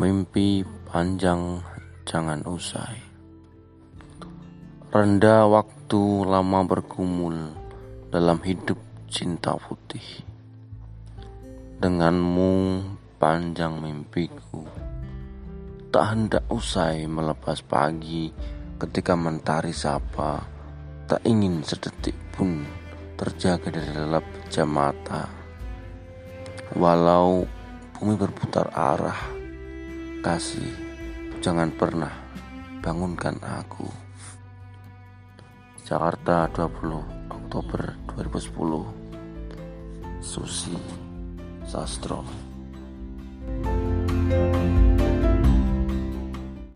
Mimpi panjang jangan usai. Rendah waktu lama bergumul dalam hidup cinta putih. Denganmu panjang mimpiku. Tak hendak usai melepas pagi ketika mentari sapa. Tak ingin sedetik pun terjaga dari lelap jam mata. Walau bumi berputar arah, Kasih, jangan pernah bangunkan aku. Jakarta 20 Oktober 2010 Susi Sastro